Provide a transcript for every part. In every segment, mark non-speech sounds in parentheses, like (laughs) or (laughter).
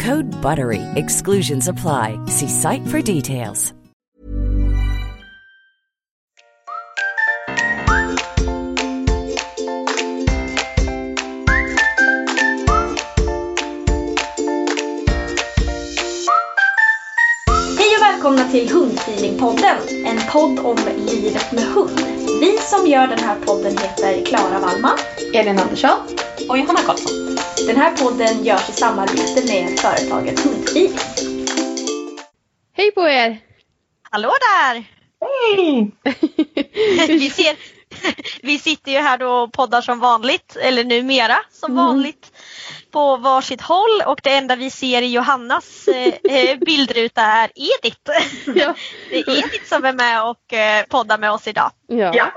Code BUTTERY. Exclusions apply. See site for details. Hej och välkomna till Hundfeelingpodden, en podd om livet med hund. Vi som gör den här podden heter Klara Wallman, Elin Andersson och Johanna Karlsson. Den här podden görs i samarbete med företaget Hundfeeling. Hej på er! Hallå där! Hej! (laughs) vi, ser, vi sitter ju här då och poddar som vanligt, eller numera som Mm. vanligt, på varsitt håll och det enda vi ser i Johannas eh, eh, bildruta är Edith. Ja. Det är Edith som är med och eh, poddar med oss idag. Ja. Ja.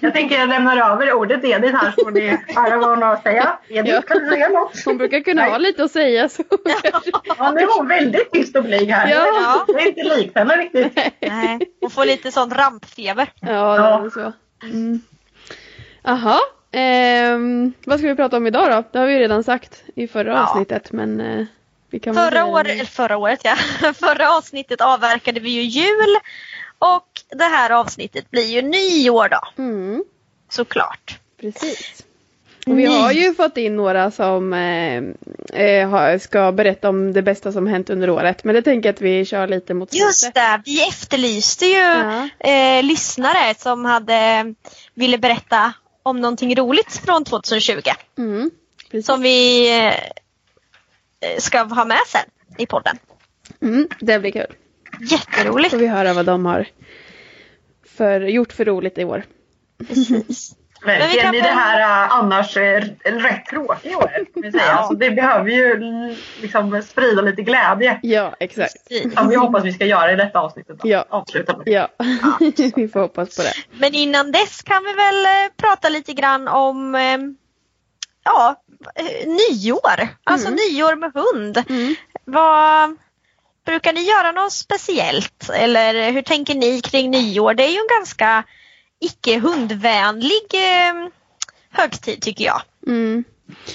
Jag tänker jag lämnar över ordet Edith här så får ni höra vad hon har att säga. Edith, Ja. kan du säga något? Hon brukar kunna Nej. ha lite att säga så. Ja, nu är hon väldigt tyst och blyg här. Ja. Det är inte likt henne riktigt. Nej, hon får lite sån rampfeber. Ja, det är så. Mm. Aha. Ehm, vad ska vi prata om idag då? Det har vi ju redan sagt i förra Ja. avsnittet men eh, vi kan Förra eller förra året ja, (laughs) förra avsnittet avverkade vi ju jul och det här avsnittet blir ju nyår då, Mm, såklart. precis. Och vi har ju fått in några som eh, eh, ska berätta om det bästa som hänt under året. Men det tänker jag att vi kör lite mot Just slutet. det, vi efterlyste ju Ja. eh, lyssnare som hade ville berätta om någonting roligt från 2020 Mm, som vi eh, ska ha med sen i podden. Mm, det blir kul. Jätteroligt. Får vi höra vad de har för, gjort för roligt i år. Precis. Men vi Verkligen kan i det här annars äh, rätt tråkiga året. (laughs) Ja. Alltså, det behöver ju liksom sprida lite glädje. Ja, exakt. Som vi hoppas vi ska göra i detta avsnittet. Då. Ja. Avsluta med. Ja, (laughs) vi får hoppas på det. Men innan dess kan vi väl eh, prata lite grann om eh, ja, eh, nyår. Alltså nyår med hund. Mm. Vad Brukar ni göra något speciellt? Eller hur tänker ni kring nyår? Det är ju en ganska icke hundvänlig eh, högtid tycker jag Mm.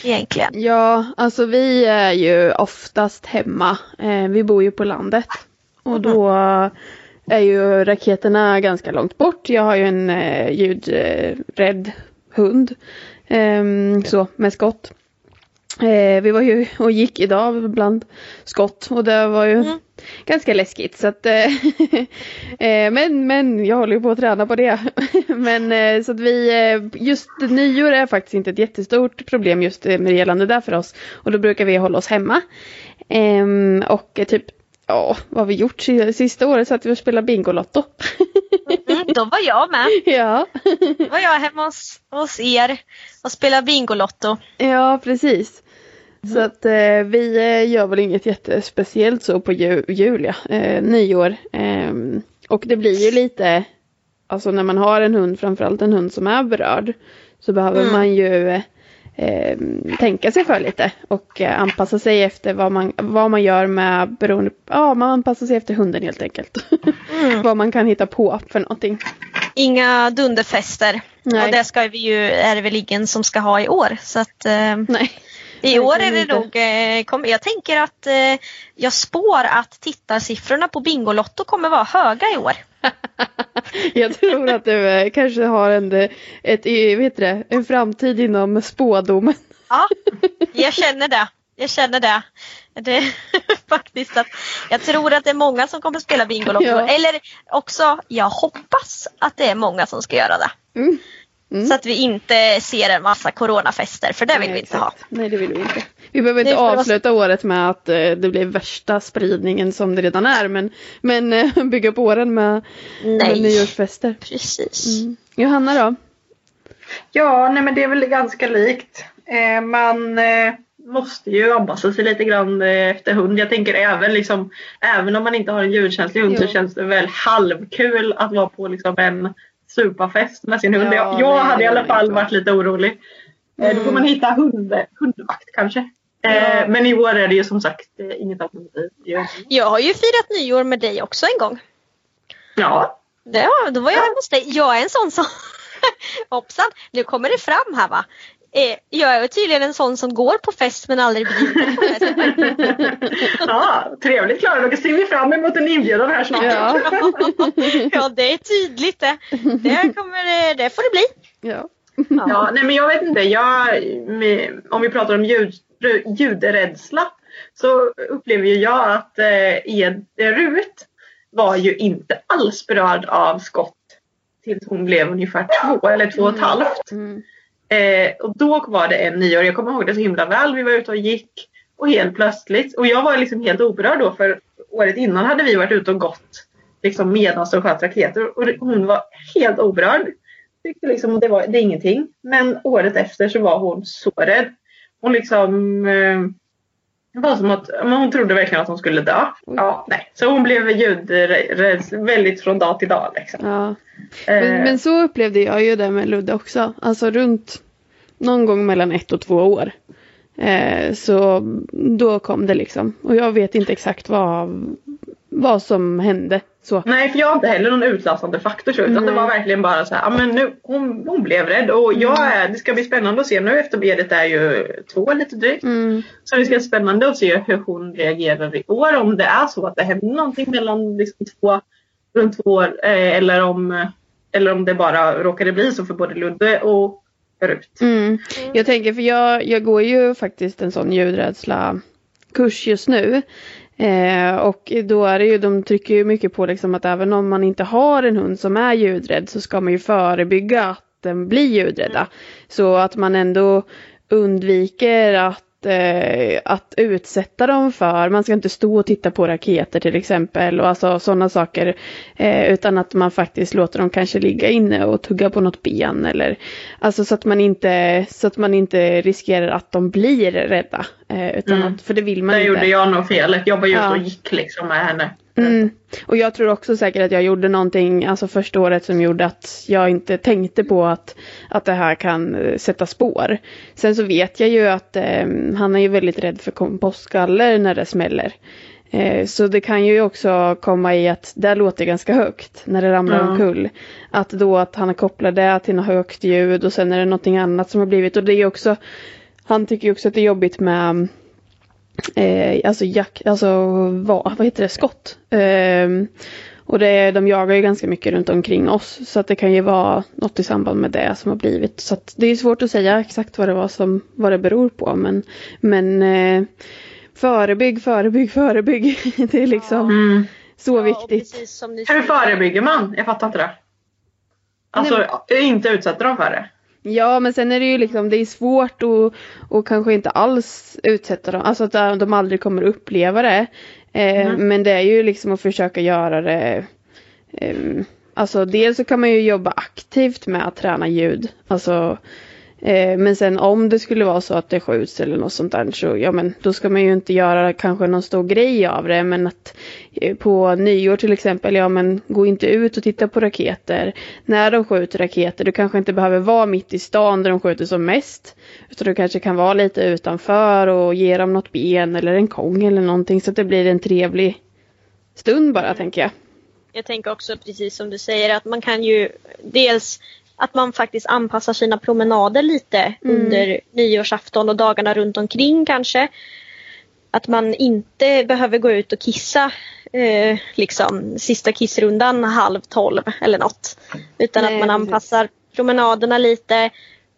egentligen. Ja, alltså vi är ju oftast hemma. Eh, vi bor ju på landet. Och då är ju raketerna ganska långt bort. Jag har ju en eh, ljudrädd hund. Ehm, så, med skott. Eh, vi var ju och gick idag bland skott och det var ju Mm. Ganska läskigt. Så att, eh, (laughs) eh, men, men jag håller ju på att träna på det. (laughs) men eh, så att vi, just nyår är faktiskt inte ett jättestort problem just med gällande där för oss. Och då brukar vi hålla oss hemma. Ehm, och typ, ja vad har vi gjort si- sista året? Så att vi spelade Bingolotto. Mm, då var jag med. (laughs) ja. Då var jag hemma hos, hos er och spelade Bingolotto. Ja, precis. Så att eh, vi eh, gör väl inget jättespeciellt så på ju, jul, ja. eh, nyår. Ehm, och det blir ju lite, alltså när man har en hund, framförallt en hund som är berörd, så behöver Mm. man ju eh, tänka sig för lite och eh, anpassa sig efter vad man, vad man gör med beroende Ja, man anpassar sig efter hunden helt enkelt. (laughs) Mm. vad man kan hitta på för någonting. Inga dunderfester. Nej. Och det ska vi ju, är det väl ingen som ska ha i år. Så att, eh, Nej. I år är det nog, eh, jag tänker att eh, jag spår att tittarsiffrorna på Bingolotto kommer vara höga i år. (laughs) jag tror att du eh, kanske har en, ett, vet det, en framtid inom spådomen. ja, (laughs) jag känner det. Jag känner det. det är (laughs) faktiskt att jag tror att det är många som kommer spela Bingolotto. Ja. Eller också, jag hoppas att det är många som ska göra det. Mm. Mm. Så att vi inte ser en massa coronafester för det vill Nej, vi inte exakt. ha. Nej det vill vi inte. Vi behöver inte avsluta vara... året med att eh, det blir värsta spridningen som det redan är men, men eh, (laughs) bygga på åren med, med nyårsfester. Precis. Mm. Johanna då? Ja, nej men det är väl ganska likt. Eh, man eh, måste ju anpassa sig lite grann eh, efter hund. Jag tänker även liksom, även om man inte har en ljudkänslig hund jo. så känns det väl halvkul att vara på liksom en supafest med sin hund. Ja, jag hade i alla fall varit lite orolig. Mm. Då får man hitta hund, hundvakt kanske. Ja. Eh, men i år är det ju som sagt eh, inget alternativ. Jag har ju firat nyår med dig också en gång. Ja. Det, då var jag hemma hos dig. Jag är en sån som (laughs) Hoppsan, nu kommer det fram här va. Eh, jag är tydligen en sån som går på fest men aldrig blir (laughs) Ja, trevligt Klara, då ser vi fram emot en inbjudan här snart. Ja, (laughs) ja det är tydligt det. Det, kommer, det får det bli. Ja. ja, nej men jag vet inte, jag, om vi pratar om ljud, ljudrädsla så upplever ju jag att eh, Rut var ju inte alls berörd av skott tills hon blev ungefär två eller två och ett halvt. Mm. Eh, och då var det en nyår, jag kommer ihåg det så himla väl. Vi var ute och gick och helt plötsligt, och jag var liksom helt oberörd då för året innan hade vi varit ute och gått liksom medan de sköt raketer och hon var helt oberörd. Tyckte liksom det var det är ingenting. Men året efter så var hon så rädd. Hon liksom eh, det var som att men hon trodde verkligen att hon skulle dö. Ja, nej. Så hon blev ljudrädd väldigt från dag till dag. Liksom. Ja. Men, eh. men, så upplevde jag ju det med Ludde också. Alltså runt någon gång mellan ett och två år. Eh, så då kom det liksom. Och jag vet inte exakt vad, vad som hände. Så. Nej, för jag har inte heller någon utlösande faktor så, utan Nej. det var verkligen bara så här, ja men nu, hon, hon blev rädd och jag mm. är, det ska bli spännande att se nu efter Berit är ju två lite drygt. Mm. Så det ska bli spännande att se hur hon reagerar i år, om det är så att det händer någonting mellan liksom två, runt två år eh, eller, om, eller om det bara råkade bli så för både Ludde och Rut. Mm. Jag tänker, för jag, jag går ju faktiskt en sån ljudrädsla kurs just nu. Eh, och då är det ju, de trycker ju mycket på liksom att även om man inte har en hund som är ljudrädd så ska man ju förebygga att den blir ljudrädda. Så att man ändå undviker att eh, att utsätta dem för. Man ska inte stå och titta på raketer till exempel och alltså sådana saker. Eh, utan att man faktiskt låter dem kanske ligga inne och tugga på något ben eller alltså så att man inte så att man inte riskerar att de blir rädda. Eh, utan mm. att, för det vill man det inte. Det gjorde jag nog felet. Jag var ute ja. och gick liksom med henne. Mm. Och jag tror också säkert att jag gjorde någonting, alltså första året som gjorde att jag inte tänkte på att, att det här kan eh, sätta spår. Sen så vet jag ju att eh, han är ju väldigt rädd för kompostgaller när det smäller. Eh, så det kan ju också komma i att det låter ganska högt när det ramlar ja. omkull. Att då att han har kopplat det till något högt ljud och sen är det någonting annat som har blivit och det är också Han tycker ju också att det är jobbigt med eh, alltså jack, alltså vad, vad heter det, skott. Eh, och det, de jagar ju ganska mycket runt omkring oss så att det kan ju vara något i samband med det som har blivit. Så att det är svårt att säga exakt vad det var som, vad det beror på men, men eh, förebygg, förebygg, förebygg. (laughs) det är liksom mm. så ja, viktigt. Hur förebygger man? Jag fattar inte det. Alltså Nej, inte utsätta dem för det. Ja men sen är det ju liksom det är svårt att och kanske inte alls utsätta dem, alltså att de aldrig kommer uppleva det. Eh, mm. Men det är ju liksom att försöka göra det eh, Alltså dels så kan man ju jobba aktivt med att träna ljud. Alltså Eh, men sen om det skulle vara så att det skjuts eller något sånt där så ja men då ska man ju inte göra kanske någon stor grej av det men att eh, på nyår till exempel, ja men gå inte ut och titta på raketer. När de skjuter raketer, du kanske inte behöver vara mitt i stan där de skjuter som mest. Utan du kanske kan vara lite utanför och ge dem något ben eller en kong eller någonting så att det blir en trevlig stund bara tänker jag. Jag tänker också precis som du säger att man kan ju dels att man faktiskt anpassar sina promenader lite mm. under nyårsafton och dagarna runt omkring kanske. Att man inte behöver gå ut och kissa eh, liksom sista kissrundan halv tolv eller något. Utan Nej, att man anpassar precis. promenaderna lite.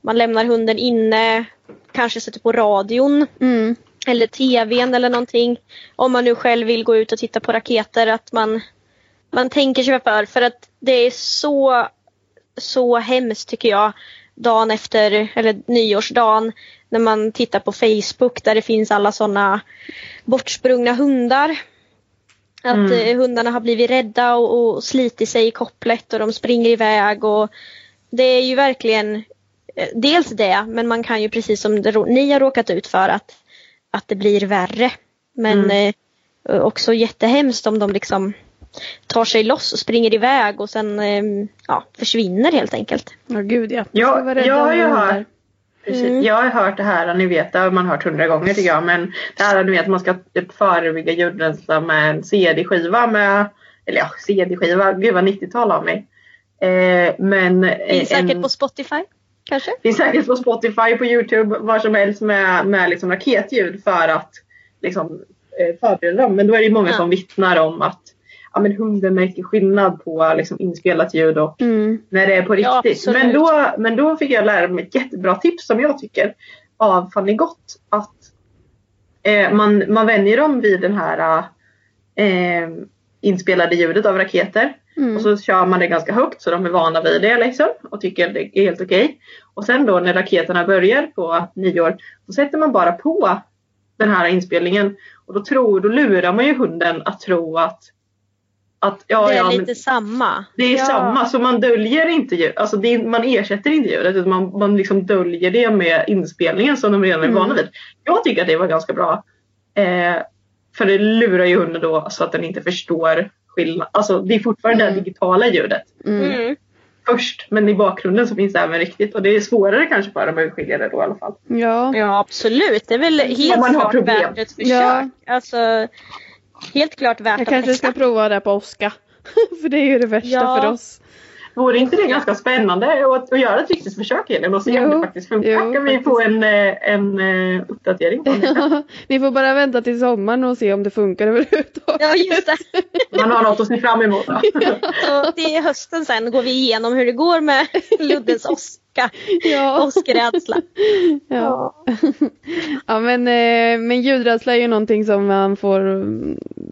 Man lämnar hunden inne, kanske sätter på radion. Mm. Eller tvn eller någonting. Om man nu själv vill gå ut och titta på raketer att man, man tänker sig för. För att det är så så hemskt tycker jag dagen efter, eller nyårsdagen, när man tittar på Facebook där det finns alla sådana bortsprungna hundar. Att mm. Eh, hundarna har blivit rädda och, och slitit sig i kopplet och de springer iväg och det är ju verkligen eh, dels det men man kan ju precis som det, ni har råkat ut för att, att det blir värre. Men mm. eh, också jättehemskt om de liksom tar sig loss och springer iväg och sen ehm, ja, försvinner helt enkelt. Ja gud ja. Jag, jag har ju hört Mm. Jag har hört det här, ni vet det har man hört hundra gånger tycker jag, men det här ni vet man ska typ förebygga ljudrädsla med en CD-skiva med, eller ja CD-skiva, gud vad 90-tal av mig. Eh, men, finns en, säkert på Spotify kanske? Finns säkert på Spotify, på Youtube, var som helst med, med liksom raketljud för att liksom, eh, förbereda dem. Men då är det många ja. som vittnar om att ja, men hunden märker skillnad på liksom, inspelat ljud och mm. när det är på riktigt. Ja, men, då, men då fick jag lära mig ett jättebra tips som jag tycker av Fanny Gott. Att eh, man, man vänjer dem vid den här eh, inspelade ljudet av raketer. Mm. Och så kör man det ganska högt så de är vana vid det liksom och tycker det är helt okej. Okay. Och sen då när raketerna börjar på nyår då sätter man bara på den här inspelningen och då, tror, då lurar man ju hunden att tro att att, ja, det är ja, lite samma. Det är ja. samma, så man döljer inte ljud. Alltså det, man ersätter inte ljudet utan man, man liksom döljer det med inspelningen som de redan är vana mm. vid. Jag tycker att det var ganska bra. Eh, för det lurar ju hunden då så att den inte förstår skillnad. Alltså det är fortfarande mm. det digitala ljudet. Mm. mm. Först men i bakgrunden så finns det även riktigt och det är svårare kanske för dem att urskilja det då i alla fall. Ja, ja absolut. Det är väl helt klart värt ett försök. Ja. Alltså, helt klart värt Jag kanske ska prova det på Oska. (laughs) för det är ju det värsta ja. för oss. Vore inte det ganska spännande att, att göra ett riktigt försök Elin och se jo, om det faktiskt funkar? Jo, kan vi få en, eh, en, eh, uppdatering på det? (laughs) vi får bara vänta till sommaren och se om det funkar överhuvudtaget. Ja, just det. (laughs) Man har något att se fram emot. Då. ja. till hösten sen går vi igenom hur det går med Luddes Oska. Ja. (laughs) Åskrädsla. Ja. ja men, eh, men ljudrädsla är ju någonting som man får,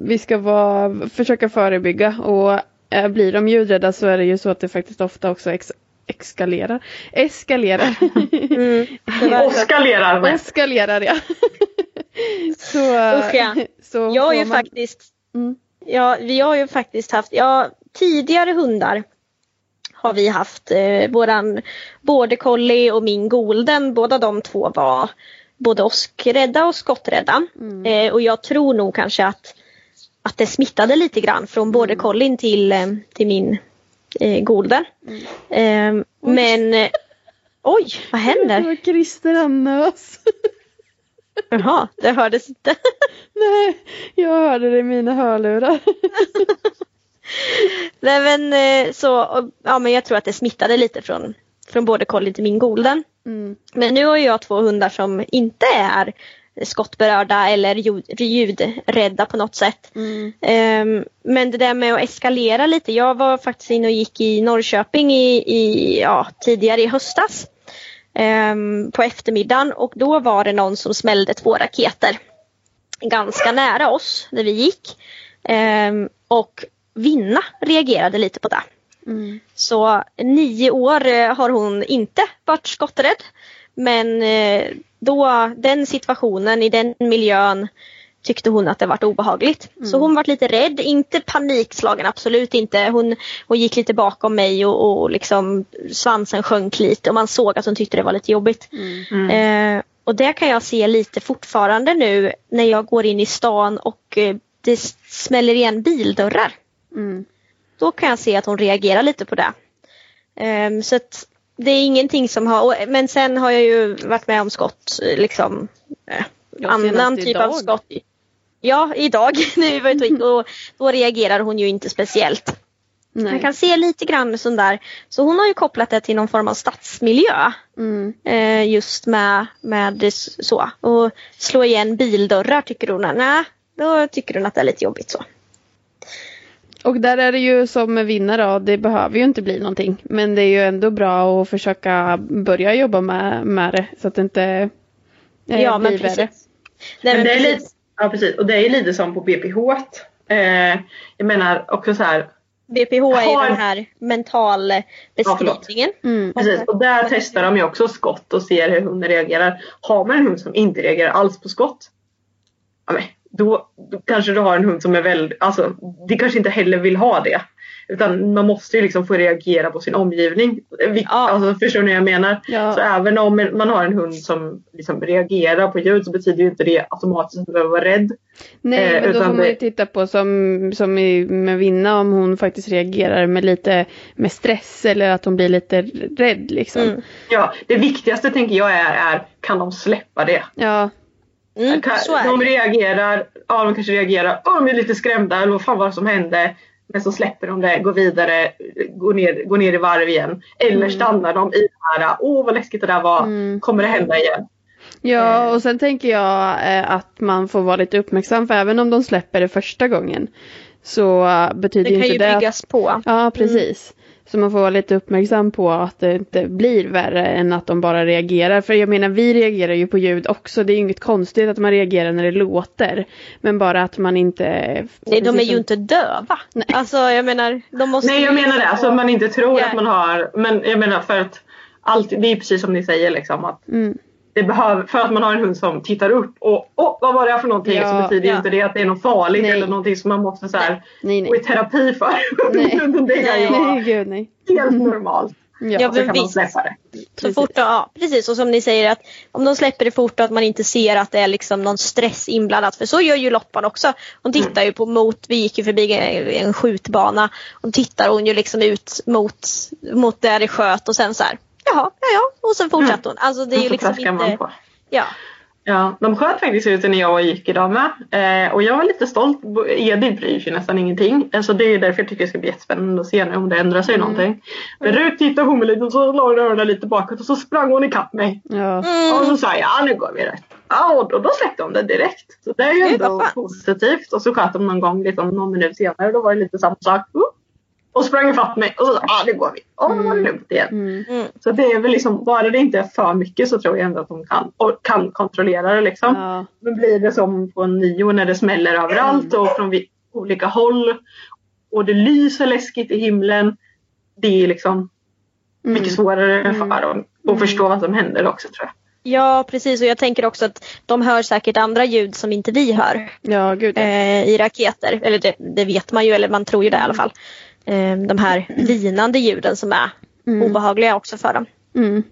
vi ska vara, försöka förebygga och äh, blir de ljudrädda så är det ju så att det faktiskt ofta också ex eskalerar. Eskalerar. (laughs) Mm. Eskalerar. Eskalerar ja. (laughs) så, Usch ja. Så jag har ju man... faktiskt mm. Ja, vi har ju faktiskt haft, ja tidigare hundar har vi haft. Eh, våran border collie och min golden, båda de två var både åskrädda och skotträdda. Mm. Eh, och jag tror nog kanske att att det smittade lite grann från både mm. Colin till, eh, till min eh, golden. Mm. Eh, men eh, oj, vad händer? Det var Christer Annös. (laughs) Jaha, det hördes inte. (laughs) Nej, jag hörde det i mina hörlurar. (laughs) (laughs) Nej men eh, så, ja men jag tror att det smittade lite från, från både Colin till min golden. Mm. Men nu har jag två hundar som inte är skottberörda eller ljudrädda på något sätt. Mm. Um, men det där med att eskalera lite. Jag var faktiskt inne och gick i Norrköping i, i ja, tidigare i höstas. Um, på eftermiddagen och då var det någon som smällde två raketer. Ganska nära oss när vi gick. Um, och Vinna reagerade lite på det. Mm. Så nio år eh, har hon inte varit skotträdd. Men eh, då den situationen i den miljön tyckte hon att det var obehagligt. Mm. Så hon var lite rädd, inte panikslagen absolut inte. Hon, hon gick lite bakom mig och, och liksom svansen sjönk lite och man såg att hon tyckte det var lite jobbigt. Mm. Eh, och det kan jag se lite fortfarande nu när jag går in i stan och eh, det smäller igen bildörrar. Mm. Då kan jag se att hon reagerar lite på det. Um, så att det är ingenting som har, men sen har jag ju varit med om skott, liksom eh, annan typ idag. av skott. Ja, idag (laughs) när vi var och då reagerar hon ju inte speciellt. Nej. Man kan se lite grann sån där, så hon har ju kopplat det till någon form av stadsmiljö. Mm. Eh, just med, med så. Och slå igen bildörrar tycker hon, nej, då tycker hon att det är lite jobbigt så. Och där är det ju som med vinnare, det behöver ju inte bli någonting. Men det är ju ändå bra att försöka börja jobba med, med det så att det inte eh, ja, blir värre. Nej, men det är lite, ja precis, och det är lite som på BPH. Eh, jag menar också så här. BPH har... är den här mental beskrivningen. Ja, mm. Precis, och där testar de ju också skott och ser hur hunden reagerar. Har man en hund som inte reagerar alls på skott. Ja, men, då, då, kanske du har en hund som är väldigt, alltså det kanske inte heller vill ha det. Utan man måste ju liksom få reagera på sin omgivning. Ja. Alltså, förstår ni vad jag menar? Ja. Så även om man har en hund som liksom reagerar på ljud så betyder ju inte det automatiskt att man behöver vara rädd. Nej, eh, men då får man ju titta på som, som i, med Vinna om hon faktiskt reagerar med lite med stress eller att hon blir lite rädd liksom. Mm. Ja, det viktigaste tänker jag är, är kan de släppa det? Ja. Mm, de reagerar, ja de kanske reagerar, ja, de är lite skrämda eller vad fan var det som hände? Men så släpper de det, går vidare, går ner, går ner i varv igen. Eller mm. stannar de i det här, åh vad läskigt det där var, mm. kommer det hända igen? Ja eh. och sen tänker jag eh, att man får vara lite uppmärksam för även om de släpper det första gången så betyder inte det... Det kan ju byggas på. Ja precis. Så man får vara lite uppmärksam på att det inte blir värre än att de bara reagerar. För jag menar vi reagerar ju på ljud också. Det är inget konstigt att man reagerar när det låter. Men bara att man inte... Nej de är ju inte döva. Nej. Alltså jag menar de måste Nej jag menar det. Alltså man inte tror yeah. att man har. Men jag menar för att allt, det är precis som ni säger liksom att mm det behöver, för att man har en hund som tittar upp och åh, vad var det för någonting ja, så betyder ja. inte det att det är något farligt nej. eller någonting som man måste så här, nej, nej. gå i terapi för. (laughs) Nej. det ju vara Gud, nej. helt normalt. Ja, ja så kan visst. man släppa det. Så fort, ja, precis och som ni säger att om de släpper det fort och att man inte ser att det är liksom någon stress inblandad för så gör ju Loppan också. Hon tittar mm. ju på mot, vi gick ju förbi en skjutbana. Hon tittar hon ju liksom ut mot, mot där det sköt och sen så här jaha, ja ja. Och sen fortsatte hon. Alltså det är ju liksom inte... Ja. Ja, de sköt faktiskt ut när jag gick idag med. Eh, och jag var lite stolt. Edith bryr sig nästan ingenting. Alltså det är därför jag tycker det ska bli jättespännande att se nu om det ändrar sig mm. någonting. Men Rut tittade på mig lite och så la hon öronen lite bakåt och så sprang hon ikapp mig. Ja. Mm. Och så sa jag, ja nu går vi rätt. Ja och då, då släppte hon det direkt. Så det är ju ändå positivt. Och så sköt de någon gång liksom någon minut senare. Då var det lite samma sak. Uh, och sprang ifatt mig och så sa ah, det går vi. Och då var det lugnt igen. Mm. mm. Så det är väl liksom, bara det inte är för mycket så tror jag ändå att de kan, och kan kontrollera det liksom. Ja. Men blir det som på en nio när det smäller överallt och från olika håll och det lyser läskigt i himlen. Det är liksom mycket mm. svårare mm. för dem att mm. förstå vad som händer också tror jag. Ja precis och jag tänker också att de hör säkert andra ljud som inte vi hör. Ja, gud, ja. Eh, I raketer. Eller det, det, vet man ju eller man tror ju det i alla fall. Eh, de här vinande ljuden som är mm. obehagliga också för dem. Mm.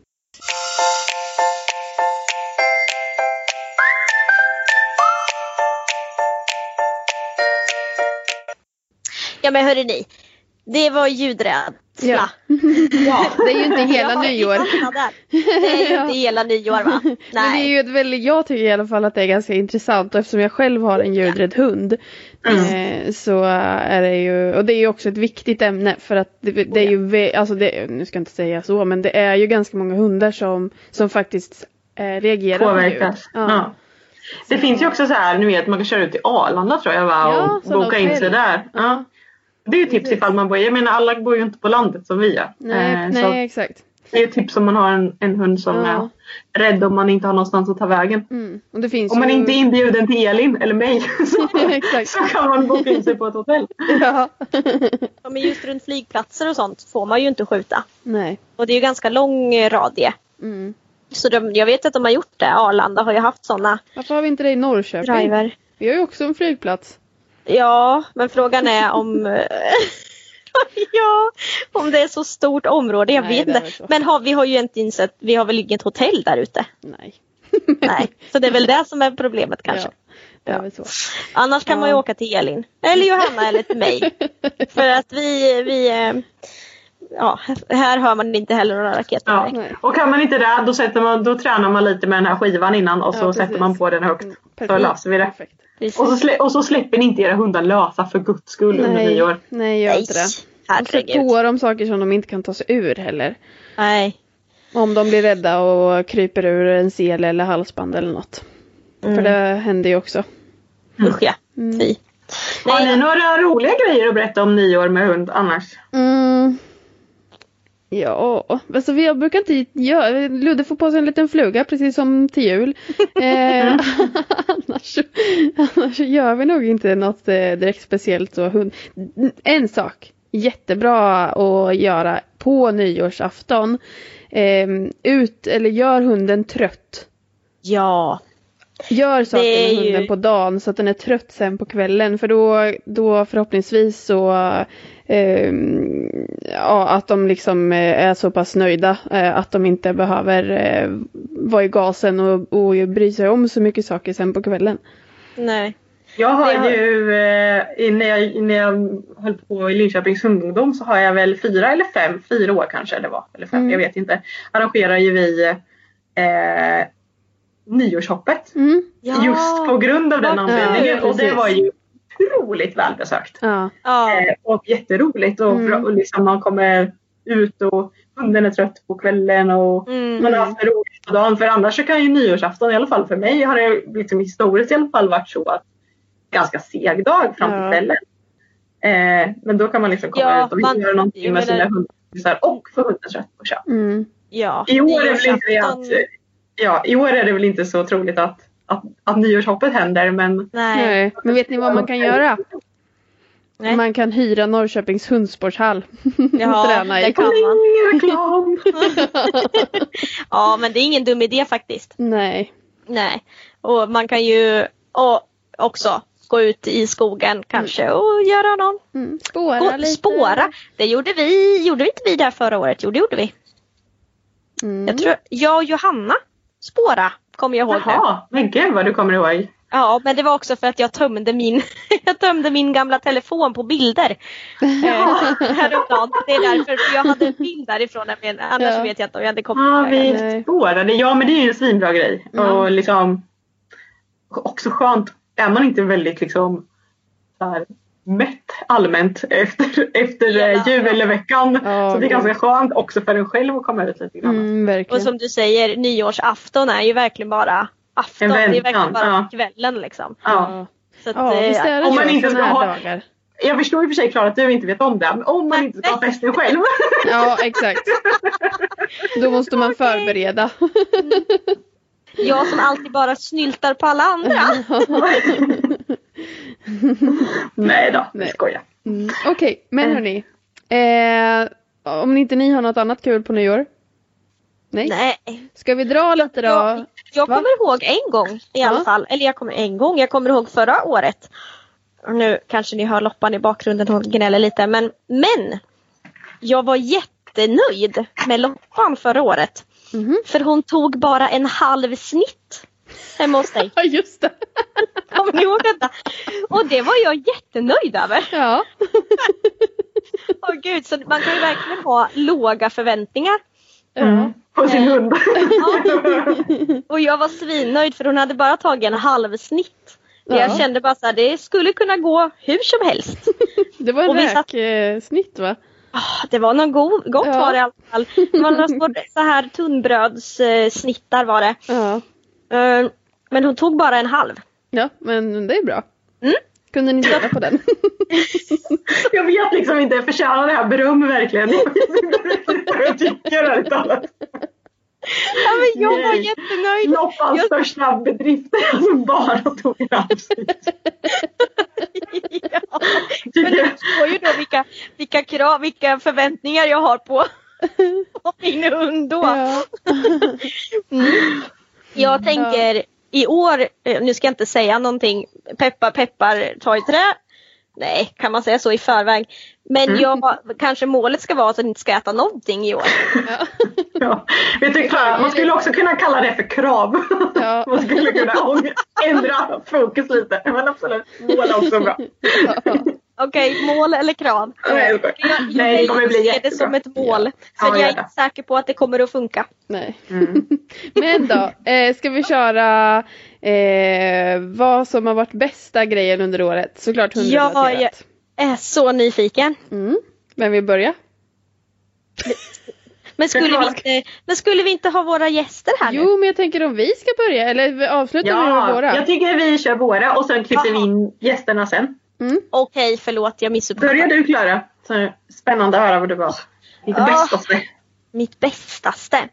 Ja men hörni ni, det var ljudrädsla. Ja. (laughs) ja. det är ju inte (laughs) hela nyår. Det är ju inte (laughs) hela nyår va? Nej. Men det är ju ett väldigt, jag tycker i alla fall att det är ganska intressant och eftersom jag själv har en ljudrädd hund mm. eh, så är det ju, och det är ju också ett viktigt ämne för att det, det är ju, alltså det, nu ska jag inte säga så, men det är ju ganska många hundar som, som faktiskt eh, reagerar Påverkas. Ja. ja. Det så. finns ju också så här, ni vet man kan köra ut till Arlanda tror jag va, och boka in sig där. Ja. Det är ju tips ifall man bor, jag menar alla bor ju inte på landet som vi gör. Nej, eh, nej exakt. Det är tips om man har en, en hund som ja. är rädd om man inte har någonstans att ta vägen. Mm. Och det finns om man inte är inbjuden till Elin eller mig (laughs) så, (laughs) så kan man boka in sig på ett hotell. Ja. (laughs) ja. men just runt flygplatser och sånt får man ju inte skjuta. Nej. Och det är ju ganska lång radie. Mm. Så de, jag vet att de har gjort det. Arlanda har ju haft sådana. Varför har vi inte det i Norrköping? Driver. Vi har ju också en flygplats. Ja, men frågan är om (laughs) ja, om det är så stort område. Jag Nej, vet inte. så. Men har, vi har ju inte insett, vi har väl inget hotell där ute? Nej. (laughs) Nej, så det är väl det som är problemet kanske. Ja, det är väl så. Annars kan man ju Ja. åka till Elin. Eller Johanna eller till mig. (laughs) För att vi, vi eh, ja, här hör man inte heller några raketer Ja. Och kan man inte det, då, sätter man, då tränar man lite med den här skivan innan och så Ja, sätter man på den högt. Mm, Så perfekt. löser vi det. Perfekt. Precis. Och så, slä, och så släpper ni inte era hundar lösa för guds skull under Nej, nyår. nej gör inte det. Och sätt herregud. på dem saker som de inte kan ta sig ur heller. Nej. Om de blir rädda och kryper ur en sel eller halsband eller något. För Mm. det händer ju också. Usch ja. Mm. Fy. Har Nej, ni några roliga grejer att berätta om nyår med hund annars? Mm. Ja, alltså vi brukar inte göra, Ludde får på sig en liten fluga precis som till jul. (laughs) Eh, (laughs) annars, annars gör vi nog inte något eh, direkt speciellt så hund. En sak, jättebra att göra på nyårsafton. Eh, ut eller gör hunden trött. ja. Gör saker med hunden ju- på dagen så att den är trött sen på kvällen för då, då förhoppningsvis så ehm, ja, att de liksom eh, är så pass nöjda eh, att de inte behöver eh, vara i gasen och, och bry sig om så mycket saker sen på kvällen. Nej. Jag har ju, eh, när, jag, när jag höll på i Linköpings hundungdom så har jag väl fyra eller fem, fyra år kanske det var, eller fem, Mm. jag vet inte. Arrangerar ju vi eh, nyårshoppet. Mm. Ja. Just på grund av den Ja, anledningen. och det var ju otroligt välbesökt. Ja. Ja. Eh, och jätteroligt. Och, Mm. och liksom man kommer ut och hunden är trött på kvällen och Mm. man har haft roligt på dagen. För annars så kan ju nyårsafton, i alla fall för mig, har det liksom historiskt i alla fall varit så att ganska seg dag fram till Ja. kvällen. Eh, men då kan man liksom komma Ja, ut och man- göra någonting med sina hundar och få hunden trött på köp. Mm. ja. I år är det väl inte det att, ja, i år är det väl inte så troligt att, att, att nyårshoppet händer men Nej. Nej. Men vet ni vad man kan göra? Nej. Man kan hyra Norrköpings hundsportshall (laughs) Ja, och träna det i. kan man. (laughs) Ja, men det är ingen dum idé faktiskt. Nej. Nej. Och man kan ju och också gå ut i skogen kanske och göra någon. Mm. Spåra Gå, lite. spåra. Det gjorde vi. Gjorde vi inte vi där förra året? Jo, det gjorde vi. Mm. Jag tror jag och Johanna spåra kommer jag ihåg nu. Jaha, men gud vad du kommer ihåg. Ja, men det var också för att jag tömde min, (laughs) jag tömde min gamla telefon på bilder. Eh, häromdagen. Det är därför, för jag hade en bild därifrån. Men annars Ja. vet jag inte om jag hade kommit Ja, vi spårade. Ja, men det är ju en svinbra grej. Och liksom också skönt. Är man inte väldigt liksom så här, mätt allmänt efter, efter Ja, ja, julveckan. Ja, så det är ganska skönt också för en själv att komma ut lite grann. Mm, Och som du säger, nyårsafton är ju verkligen bara afton. En det är väntan, verkligen bara ja. kvällen liksom. Ja. Så att, Ja, eh, visst är det om man inte ska ha- dagar. Jag förstår i och för sig Klara att du inte vet om det. Men om man inte ska ha festen själv. (laughs) Ja, exakt. (laughs) Då måste man förbereda. Jag som alltid bara snyltar på alla andra. (laughs) (laughs) Nej då, Nej. jag skojar. Mm. Okej, men hörni. Eh, om inte ni har något annat kul på nyår? Nej? Nej. Ska vi dra lite då? Jag, jag kommer ihåg en gång i Ja. alla fall. Eller jag kommer en gång. Jag kommer ihåg förra året. Och nu kanske ni hör Loppan i bakgrunden. Hon gnäller lite. Men, men. Jag var jättenöjd med Loppan förra året. Mhm. För hon tog bara en halv snitt hemma hos dig. (laughs) Ja, just det. (laughs) Kommer ni ihåg detta? Och det var jag jättenöjd över. Ja. (laughs) Åh gud, så man kan ju verkligen ha låga förväntningar. ja. På sin hund. Och jag var svinnöjd för hon hade bara tagit en halv snitt. Ja. Jag kände bara så här, det skulle kunna gå hur som helst. Det var en vi satt- räksnitt va? Ah, Det var något go- gott Ja. var det i alla fall. Det var några så här tunnbrödssnittar var det. Ja. Eh, Men hon tog bara en halv. Ja, men det är bra. Mm. Kunde ni dela på den? (laughs) Jag vet liksom inte, jag förtjänar det här beröm verkligen. jag tycker ärligt talat. Ja, men jag var Nej. jättenöjd. Loppans Jag- största bedrift är alltså bara tog en avsnitt. ja. Men Tycker du förstår ju då vilka, vilka krav, vilka förväntningar jag har på, på min hund då. Ja. Jag tänker i år, eh, nu ska jag inte säga någonting, peppar peppar ta i trä. Nej, kan man säga så i förväg. Men mm. jag, kanske målet ska vara att jag inte ska äta någonting i år. (laughs) Ja. (laughs) ja. Vet du, man skulle också kunna kalla det för krav. Ja. (laughs) Man skulle kunna ändra fokus lite. Men absolut, mål är också bra. Ja. Okej, okay, mål eller krav? Nej, jag, jag, Nej, det kommer bli ser det som ett mål. Ja. För jag är inte säker på att det kommer att funka. Nej. Mm. (laughs) Men då, eh, ska vi köra eh, vad som har varit bästa grejen under året? Såklart hundrelaterat. Ja, jag är så nyfiken. Mm. Vem vill börja? (laughs) Men skulle, vi inte, men skulle vi inte ha våra gäster här Jo, nu? men jag tänker om vi ska börja eller avslutar ja, vi med våra? Jag tycker vi kör våra och sen klipper vi in gästerna sen. Mm. Okej, okay, förlåt jag missuppfattade. Börja du Klara. Spännande att höra vad du var. Ditt ja, bästaste. Mitt bästaste.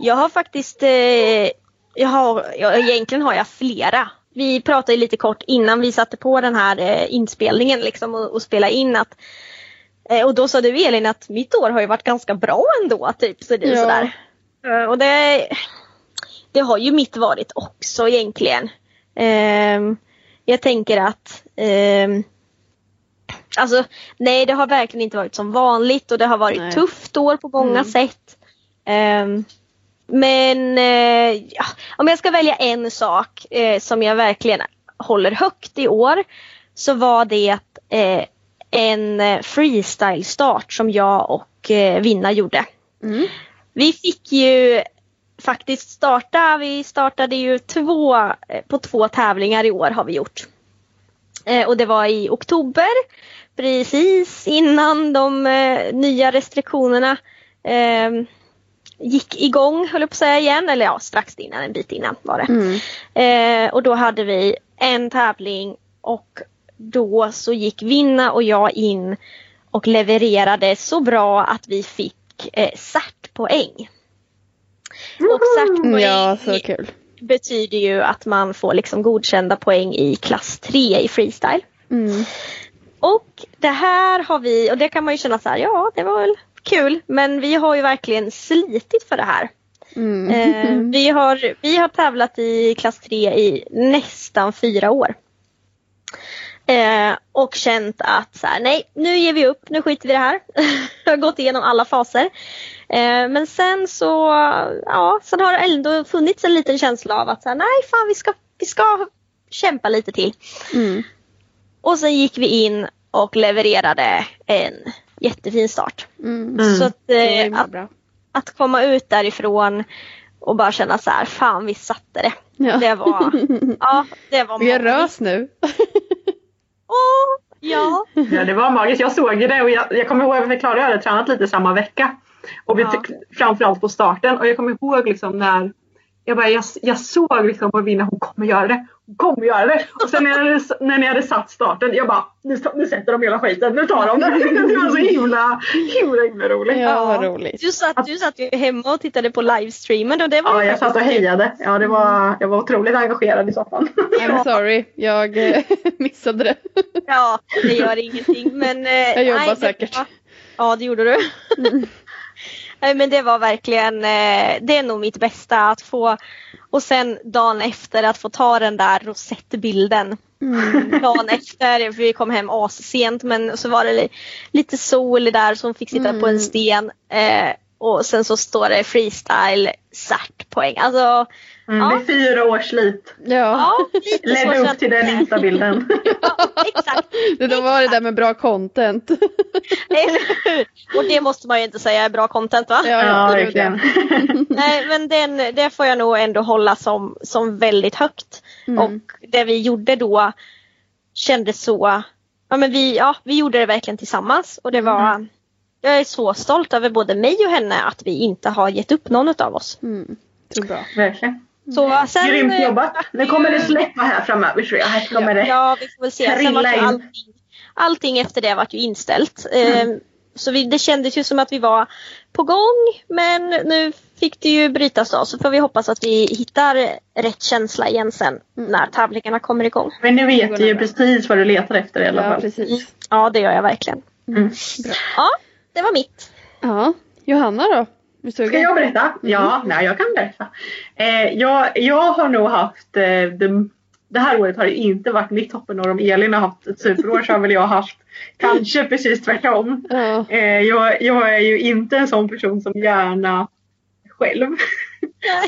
Jag har faktiskt, eh, jag har, jag, egentligen har jag flera. Vi pratade lite kort innan vi satte på den här eh, inspelningen liksom och, och spela in att eh, och då sa du Elin att mitt år har ju varit ganska bra ändå. Typ, så det, ja. sådär. Eh, och det, det har ju mitt varit också egentligen. Um, jag tänker att eh, Alltså nej det har verkligen inte varit som vanligt och det har varit nej. tufft år på många mm. sätt. Eh, men eh, ja, om jag ska välja en sak eh, som jag verkligen håller högt i år så var det eh, en eh, freestyle start som jag och Vinna gjorde. Mm. Vi fick ju faktiskt starta. Vi startade ju två, eh, på två tävlingar i år har vi gjort. Eh, och det var i oktober, precis innan de eh, nya restriktionerna eh, gick igång, höll jag på att säga igen, eller ja strax innan, en bit innan var det. Mm. Eh, och då hade vi en tävling och då så gick Vinna och jag in och levererade så bra att vi fick eh, CERT-poäng. Och CERT-poäng ja, så kul. betyder ju att man får liksom godkända poäng i klass 3 i freestyle. Mm. Och det här har vi, och det kan man ju känna så här, ja det var väl kul, men vi har ju verkligen slitit för det här. Mm. Eh, (laughs) vi, har, vi har tävlat i klass 3 i nästan fyra år. Eh, och känt att så här, nej nu ger vi upp, nu skiter vi i det här. (laughs) har gått igenom alla faser. Eh, men sen så, ja, sen har det ändå funnits en liten känsla av att så här, nej fan vi ska, vi ska kämpa lite till. Mm. Och sen gick vi in och levererade en jättefin start. Mm. mm. Så att, eh, att, att, komma ut därifrån och bara känna så här, fan vi satte det. Ja. Det var, (laughs) ja, det var Vi är rös nu. Åh, ja. ja, det var magiskt. Jag såg ju det och jag, jag kommer ihåg att Klara och jag hade tränat lite samma vecka. Och vi ja. framförallt på starten och jag kommer ihåg liksom när jag, bara, jag, jag såg liksom på Vinna, hon kommer göra det. Hon kommer göra det. Och sen när, hade, när ni hade satt starten, jag bara, nu, nu sätter de hela skiten, nu tar de det. Det var så himla, himla, himla roligt. Ja, vad roligt. Du satt, du satt ju hemma och tittade på livestreamen och det var Ja, jag satt och hejade. Ja, det var, jag var otroligt engagerad i soffan. I'm sorry, jag eh, (laughs) missade det. Ja, det gör ingenting men... Eh, jag jobbar nej, säkert. Ja, det gjorde du. Mm. Men det var verkligen, eh, det är nog mitt bästa att få och sen dagen efter att få ta den där rosettbilden. Mm. Dagen efter, för vi kom hem assent men så var det lite sol där så hon fick sitta mm. på en mm. sten. Eh, och sen så står det freestyle cert poäng. Alltså, mm, ja. Det är fyra års slit. Ja. ja (laughs) Ledde upp till den instabilden. (laughs) ja, exakt. Det då var det där med bra content. Eller (laughs) hur? Och det måste man ju inte säga är bra content va? Ja, ja verkligen. Nej men den, det får jag nog ändå hålla som, som väldigt högt. Mm. Och det vi gjorde då kändes så, ja men vi, ja, vi gjorde det verkligen tillsammans och det var mm jag är så stolt över både mig och henne att vi inte har gett upp någon av oss. Mm. Så bra. Verkligen. Så sen, Grymt jobbat. Nu kommer det släppa här framöver tror jag. Här kommer det ja, vi får väl se. Sen var allting, allting efter det var ju inställt. Mm. Ehm, så vi, det kändes ju som att vi var på gång men nu fick det ju brytas då så får vi hoppas att vi hittar rätt känsla igen sen mm. när tävlingarna kommer igång. Men nu vet du ju precis vad du letar efter i alla fall. Ja, precis. ja det gör jag verkligen. Mm. Bra. Ja, det var mitt. Ja, Johanna då? Ska jag berätta? Mm. Ja, nej, jag kan berätta. Eh, jag, jag har nog haft eh, det, det här året har det inte varit mitt toppenår. Om Elin har haft ett superår så har väl jag haft kanske precis tvärtom. Ja. Eh, jag, jag är ju inte en sån person som gärna själv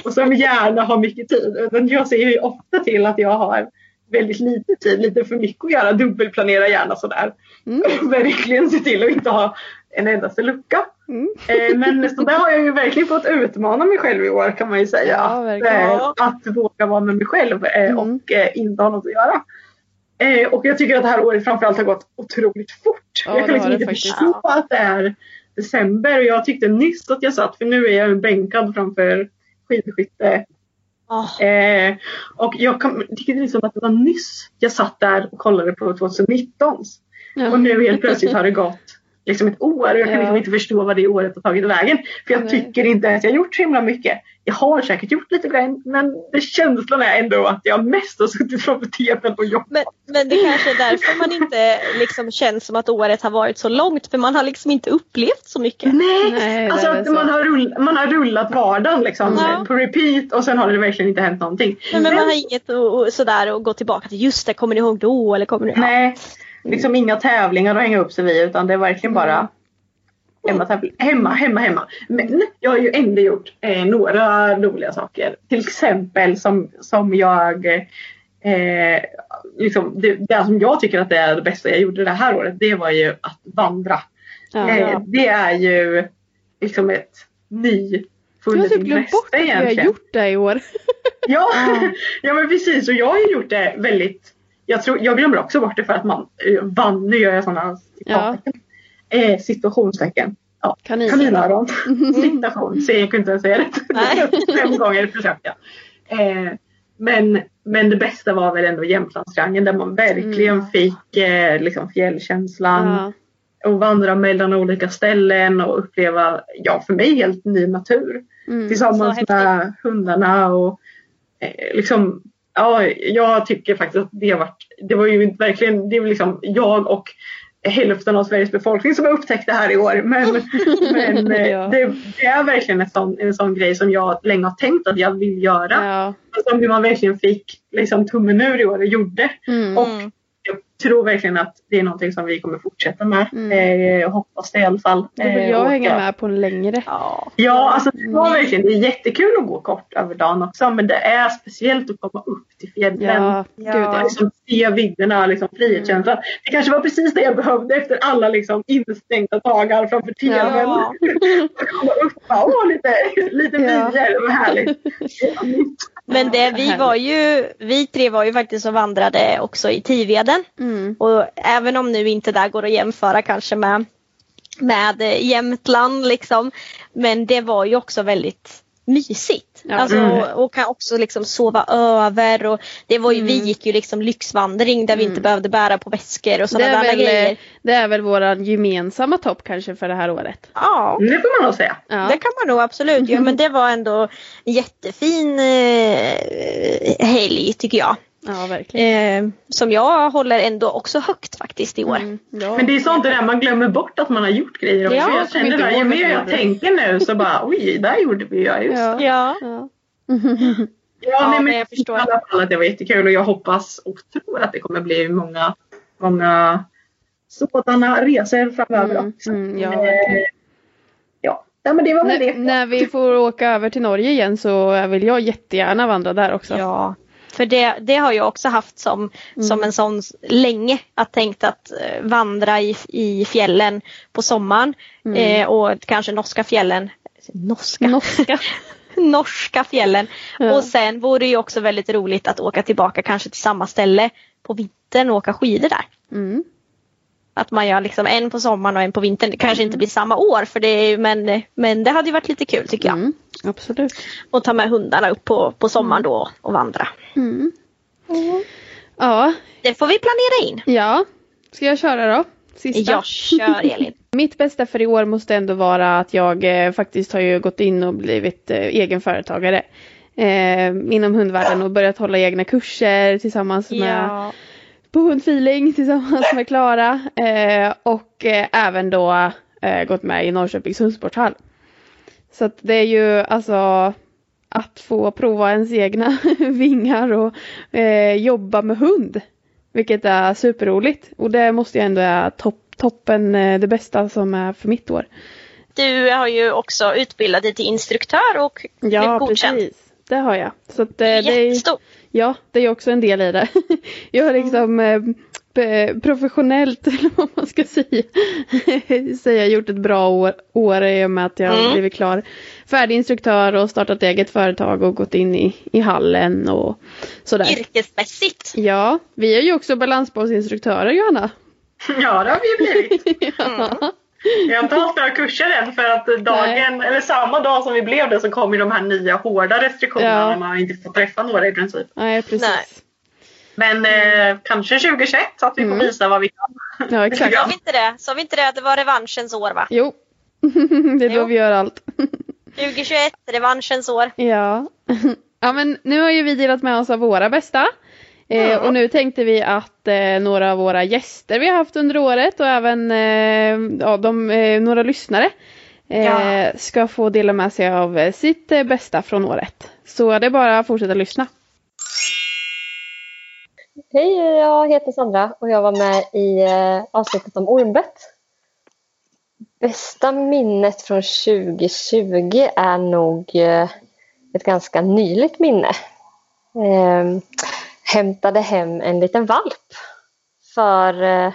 och som gärna har mycket tid. Jag ser ju ofta till att jag har väldigt lite tid, lite för mycket att göra, dubbelplanera gärna sådär. Mm. Verkligen se till att inte ha en endaste lucka. Mm. Eh, men så där har jag ju verkligen fått utmana mig själv i år kan man ju säga. Ja, att, eh, att våga vara med mig själv eh, mm. och inte ha något att göra. Och jag tycker att det här året framförallt har gått otroligt fort. Ja, jag kan liksom inte förstå att det är december och jag tyckte nyss att jag satt, för nu är jag bänkad framför skidskytte Oh. Eh, och jag kan, tycker liksom att det var nyss jag satt där och kollade på 2019. Ja. Och nu helt plötsligt har det (laughs) gått liksom ett år och jag kan ja. liksom inte förstå vad det året har tagit vägen. För jag Nej. tycker inte att jag gjort så himla mycket. Jag har säkert gjort lite grejer men det känslan är ändå att jag mest har suttit framför tvn och jobbat. Men, men det kanske är därför man inte liksom känns som att året har varit så långt för man har liksom inte upplevt så mycket. Nej, Nej alltså att man har, rull, man har rullat vardagen liksom ja. på repeat och sen har det verkligen inte hänt någonting. Men, men man har inget och, och, sådär att gå tillbaka till just det, kommer ni ihåg då eller kommer ni Nej. Liksom inga tävlingar att hänga upp sig vid utan det är verkligen bara hemma, hemma, hemma, hemma. Men jag har ju ändå gjort eh, några roliga saker. Till exempel som, som jag eh, liksom, det, det som jag tycker att det är det bästa jag gjorde det här året det var ju att vandra. Ja, eh, det är ju liksom ett egentligen. Du har typ glömt bort att vi har gjort det i år. (laughs) ja, ja men precis och jag har ju gjort det väldigt jag, tror, jag glömmer också bort det för att man eh, vann, nu gör jag sådana ja. eh, situationstecken. Ja, Kanin. kaninöron. Citation, (laughs) så jag kunde inte ens säga det. (laughs) (laughs) Fem gånger försökte jag. Eh, men, men det bästa var väl ändå Jämtlandstriangeln där man verkligen mm. fick eh, liksom fjällkänslan. Ja. Och vandra mellan olika ställen och uppleva, ja för mig helt ny natur. Mm, tillsammans med hundarna och eh, liksom ja, jag tycker faktiskt att det varit, det var ju verkligen, det är liksom jag och hälften av Sveriges befolkning som har upptäckt det här i år. Men, (laughs) men eh, ja. det, det, är verkligen en sån, en sån grej som jag länge har tänkt att jag vill göra. Ja. Som man verkligen fick liksom, tummen ur i år och gjorde. Mm. Och tror verkligen att det är någonting som vi kommer fortsätta med. Mm. Eh, jag hoppas det i alla fall. Då vill jag eh, hänga med på en längre. Ja, ja alltså det var mm. verkligen, det är jättekul att gå kort över dagen också men det är speciellt att komma upp till fjällen. Ja, ja. Liksom, se vidderna, liksom, frihetskänslan. Mm. Det kanske var precis det jag behövde efter alla liksom, instängda dagar framför tvn. (laughs) Ja. komma upp och åh, lite, lite ja. vyer, vad härligt. (laughs) Men det, vi var ju, vi tre var ju faktiskt och vandrade också i Tiveden. Mm. Och även om nu inte där går att jämföra kanske med, med Jämtland liksom. Men det var ju också väldigt mysigt. Ja. Alltså, mm. och, kan också liksom sova över och det var ju, mm. vi gick ju liksom lyxvandring där vi inte mm. behövde bära på väskor och sådana där grejer. Det är väl våran gemensamma topp kanske för det här året. Ja. Det får man nog säga. Ja. Det kan man nog absolut göra men det var ändå jättefin eh, helg tycker jag. Ja, verkligen. Eh, som jag håller ändå också högt faktiskt i år. Mm, ja. Men det är sånt där man glömmer bort att man har gjort grejer också. Ja, jag känner där, ju mer jag tänker nu så bara oj, där gjorde vi ju just ja. Ja, (laughs) ja. ja nej, men jag förstår. I alla fall att det var jättekul och jag hoppas och tror att det kommer bli många, många sådana resor framöver mm, också. Mm, ja. Eh, ja. ja, men det var väl det. När vi får åka över till Norge igen så vill jag jättegärna vandra där också. Ja, för det, det har jag också haft som, mm. som en sån länge att tänkt att eh, vandra i, i fjällen på sommaren mm. eh, och kanske norska fjällen. Norska? Norska. (laughs) norska fjällen. Ja. Och sen vore det ju också väldigt roligt att åka tillbaka kanske till samma ställe på vintern och åka skidor där. Mm. Att man gör liksom en på sommaren och en på vintern. Det kanske mm. inte blir samma år för det men, men det hade ju varit lite kul tycker jag. Mm, absolut. Och ta med hundarna upp på, på sommaren mm. då och vandra. Mm. Ja. Det får vi planera in. Ja. Ska jag köra då? Sista. Jag kör Elin. (laughs) Mitt bästa för i år måste ändå vara att jag eh, faktiskt har ju gått in och blivit eh, egen företagare. Eh, inom hundvärlden och börjat hålla egna kurser tillsammans ja. På hundfeeling tillsammans med Klara eh, och eh, även då eh, gått med i Norrköpings hundsporthall. Så att det är ju alltså att få prova ens egna (laughs) vingar och eh, jobba med hund. Vilket är superroligt. Och det måste jag ändå är topp, toppen, eh, det bästa som är för mitt år. Du har ju också utbildat dig till instruktör och ja, godkänd. Precis. Det har jag. Så att, eh, det är, ja, det är också en del i det. (laughs) jag har liksom mm professionellt, (laughs) eller vad man ska säga, (laughs) säga gjort ett bra år, år i och med att jag mm. blivit klar färdig instruktör och startat eget företag och gått in i, i hallen och sådär. Yrkesmässigt. Ja, vi är ju också balansbåtsinstruktörer Johanna. Ja, det har vi blivit. ja. Jag har inte hållit några kurser än för att dagen, eller samma dag som vi blev det så kom ju de här nya hårda restriktionerna. Ja. Man har inte fått träffa några i princip. Nej, precis. Nej. Men eh, kanske 2021 så att vi mm. får visa vad vi kan. Ja (laughs) exakt. Sa vi inte det? Sa vi inte det att det var revanschens år va? Jo. (laughs) det är då jo. vi gör allt. (laughs) 2021, revanschens år. Ja. Ja men nu har ju vi delat med oss av våra bästa. Eh, och nu tänkte vi att eh, några av våra gäster vi har haft under året och även eh, ja, de, eh, några lyssnare eh, ja. ska få dela med sig av sitt eh, bästa från året. Så det är bara att fortsätta lyssna. Hej, jag heter Sandra och jag var med i avsnittet om ormbett. Bästa minnet från 2020 är nog ett ganska nyligt minne. Hämtade hem en liten valp för eh,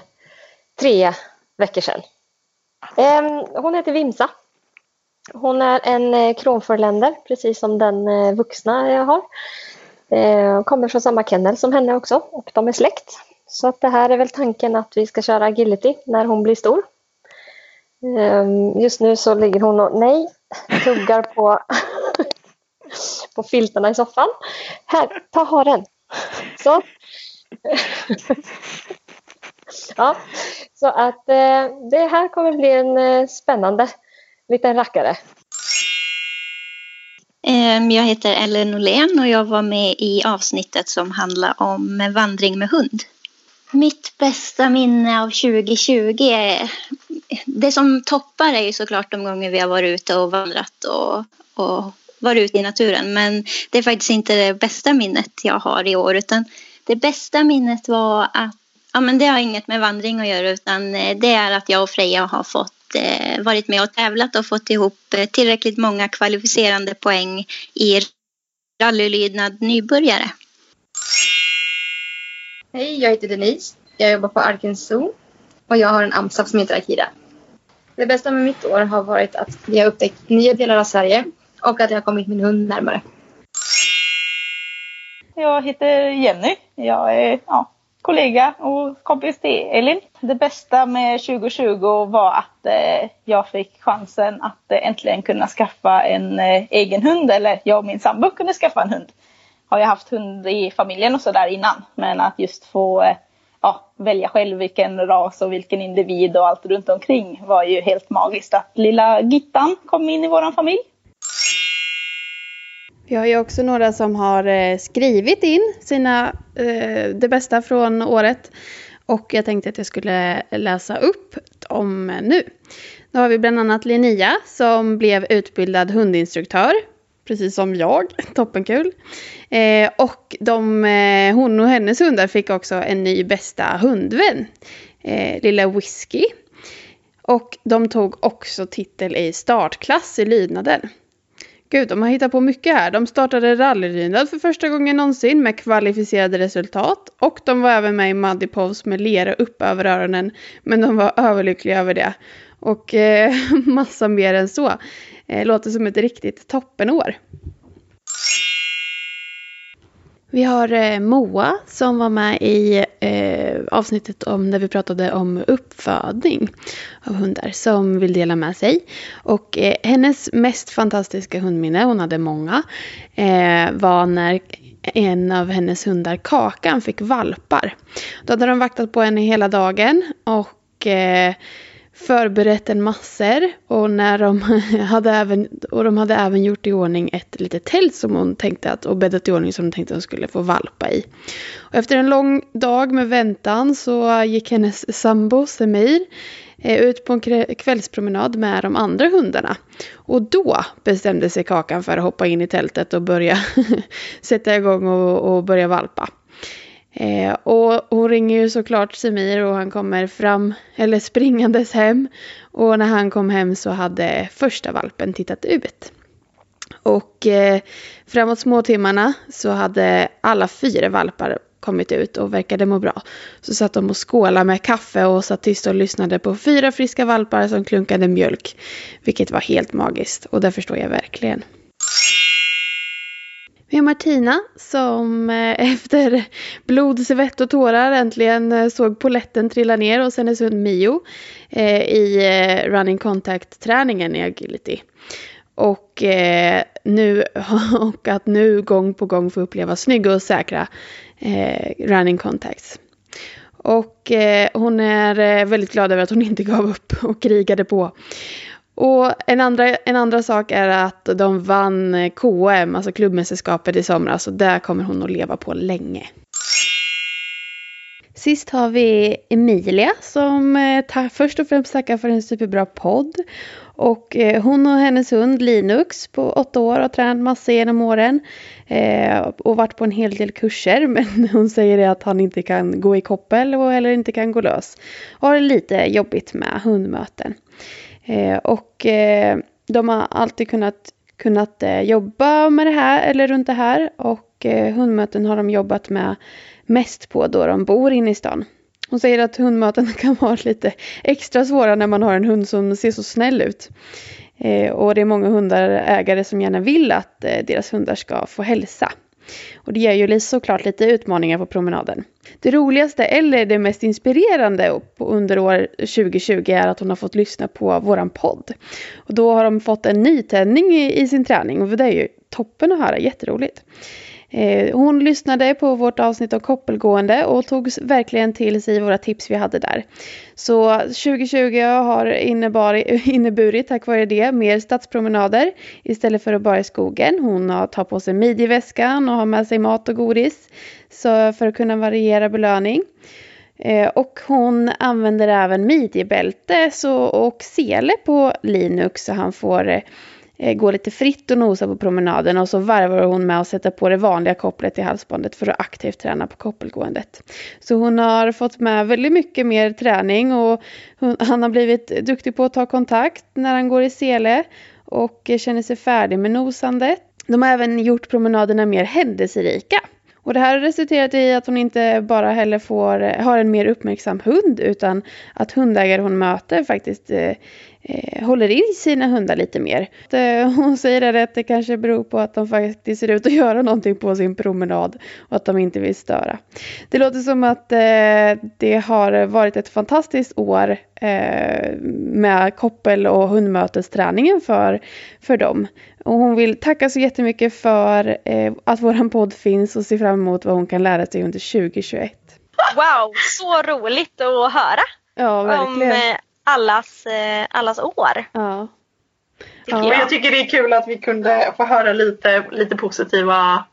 tre veckor sedan. Ehm, hon heter Vimsa. Hon är en eh, kronförländer, precis som den eh, vuxna jag har. Ehm, hon kommer från samma kennel som henne också och de är släkt. Så att det här är väl tanken att vi ska köra agility när hon blir stor. Ehm, just nu så ligger hon och, nej, tuggar på, (laughs) på filtarna i soffan. Här, ta haren. Så. ja, så att eh, det här kommer bli en eh, spännande liten rackare. Ehm, jag heter Ellen Norlén och jag var med i avsnittet som handlar om vandring med hund. Mitt bästa minne av 2020 är... Det som toppar är ju såklart de gånger vi har varit ute och vandrat och, och varit ute i naturen. Men det är faktiskt inte det bästa minnet jag har i år utan det bästa minnet var att Ja, men det har inget med vandring att göra utan eh, det är att jag och Freja har fått eh, varit med och tävlat och fått ihop eh, tillräckligt många kvalificerande poäng i rallylydnad nybörjare. Hej, jag heter Denise. Jag jobbar på Arken Zoo och jag har en AMSAP som heter Akira. Det bästa med mitt år har varit att vi har upptäckt nya delar av Sverige och att jag har kommit min hund närmare. Jag heter Jenny. Jag är ja, kollega och kompis till Elin. Det bästa med 2020 var att eh, jag fick chansen att eh, äntligen kunna skaffa en eh, egen hund. Eller jag och min sambo kunde skaffa en hund. Har jag haft hund i familjen och sådär innan. Men att just få eh, ja, välja själv vilken ras och vilken individ och allt runt omkring var ju helt magiskt. Att lilla Gittan kom in i våran familj. Vi har ju också några som har eh, skrivit in sina, eh, det bästa från året. Och jag tänkte att jag skulle läsa upp dem nu. Då har vi bland annat Linnea som blev utbildad hundinstruktör. Precis som jag, (laughs) toppenkul. Eh, och de, eh, hon och hennes hundar fick också en ny bästa hundvän. Eh, lilla Whisky. Och de tog också titel i startklass i lydnaden. Gud, de har hittat på mycket här. De startade rallyrynad för första gången någonsin med kvalificerade resultat. Och de var även med i Muddy Pose med lera upp över öronen. Men de var överlyckliga över det. Och eh, (laughs) massa mer än så. Eh, låter som ett riktigt toppenår. Vi har eh, Moa som var med i eh, avsnittet om där vi pratade om uppfödning av hundar som vill dela med sig. Och eh, hennes mest fantastiska hundminne, hon hade många, eh, var när en av hennes hundar, Kakan, fick valpar. Då hade de vaktat på henne hela dagen och eh, förberett en massor och, när de (laughs) hade även, och de hade även gjort i ordning ett litet tält som hon tänkte att, och bäddat i ordning som hon tänkte att hon skulle få valpa i. Och efter en lång dag med väntan så gick hennes sambo Semir eh, ut på en kvällspromenad med de andra hundarna. Och då bestämde sig Kakan för att hoppa in i tältet och börja (laughs) sätta igång och, och börja valpa. Eh, och hon ringer ju såklart Semir och han kommer fram, eller springandes hem. Och när han kom hem så hade första valpen tittat ut. Och eh, framåt småtimmarna så hade alla fyra valpar kommit ut och verkade må bra. Så satt de och skålade med kaffe och satt tyst och lyssnade på fyra friska valpar som klunkade mjölk. Vilket var helt magiskt och det förstår jag verkligen. Vi har Martina som eh, (laughs) efter blod, svett och tårar äntligen eh, såg poletten trilla ner hos hennes hund Mio eh, i running contact-träningen i agility. Och, nu, (laughs) och att nu gång på gång få uppleva snygga och säkra running contacts. Och hon är väldigt glad över att hon inte gav upp och krigade på. Och en andra, en andra sak är att de vann eh, KM, alltså klubbmästerskapet i somras. Och där kommer hon att leva på länge. Sist har vi Emilia som eh, först och främst tackar för en superbra podd. Och eh, hon och hennes hund Linux på åtta år har tränat massa genom åren. Eh, och varit på en hel del kurser (laughs) men hon säger att han inte kan gå i koppel och heller inte kan gå lös. Och har det lite jobbigt med hundmöten. Eh, och eh, de har alltid kunnat, kunnat eh, jobba med det här eller runt det här. Och hundmöten har de jobbat med mest på då de bor inne i stan. Hon säger att hundmöten (laughs) kan vara lite extra svåra när man har en hund som ser så snäll ut. Och det är många hundägare som gärna vill att deras hundar ska få hälsa. Och det ger ju såklart lite utmaningar på promenaden. Det roligaste eller det mest inspirerande under år 2020 är att hon har fått lyssna på våran podd. Och då har de fått en nytändning i, i sin träning och det är ju toppen att höra, jätteroligt. Eh, hon lyssnade på vårt avsnitt om koppelgående och tog verkligen till sig våra tips vi hade där. Så 2020 har innebar, (laughs) inneburit tack vare det mer stadspromenader istället för att bara i skogen. Hon tar på sig midjeväskan och har med sig mat och godis så för att kunna variera belöning. Eh, och hon använder även midjebälte och sele på Linux så han får eh, Eh, gå lite fritt och nosa på promenaden och så varvar hon med att sätta på det vanliga kopplet i halsbandet för att aktivt träna på koppelgåendet. Så hon har fått med väldigt mycket mer träning och hon, han har blivit duktig på att ta kontakt när han går i sele och känner sig färdig med nosandet. De har även gjort promenaderna mer händelserika. Och det här har resulterat i att hon inte bara heller får, har en mer uppmärksam hund utan att hundägare hon möter faktiskt eh, eh, håller i sina hundar lite mer. Eh, hon säger att det kanske beror på att de faktiskt ser ut att (laughs) göra någonting på sin promenad och att de inte vill störa. Det låter som att eh, det har varit ett fantastiskt år eh, med koppel och hundmötesträningen för, för dem. Och hon vill tacka så jättemycket för att våran podd finns och se fram emot vad hon kan lära sig under 2021. Wow, så roligt att höra! Ja, verkligen. Om allas, eh, allas år. Ja. ja. Jag. jag tycker det är kul att vi kunde få höra lite, lite positiva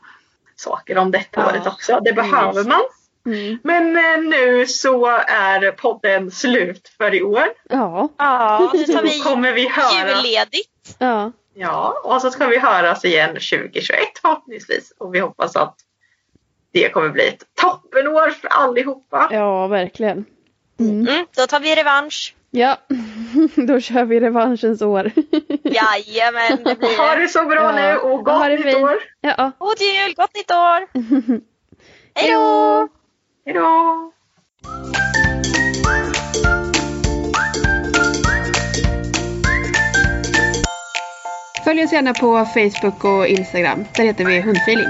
saker om detta ja. året också. Det behöver man. Mm. Men eh, nu så är podden slut för i år. Ja. Ja, så tar vi kommer vi höra... julledigt. Ja. Ja, och så ska vi höras igen 2021 förhoppningsvis. Och vi hoppas att det kommer bli ett toppenår för allihopa. Ja, verkligen. Mm. Mm, då tar vi revansch. Ja, (laughs) då kör vi revanschens år. Jajamän, det blir det. Ha det så bra ja. nu och gott nytt fint. år. Ja. God jul, gott nytt år. (laughs) Hej då! Hej då! Följ oss gärna på Facebook och Instagram. Där heter vi Hundfeeling.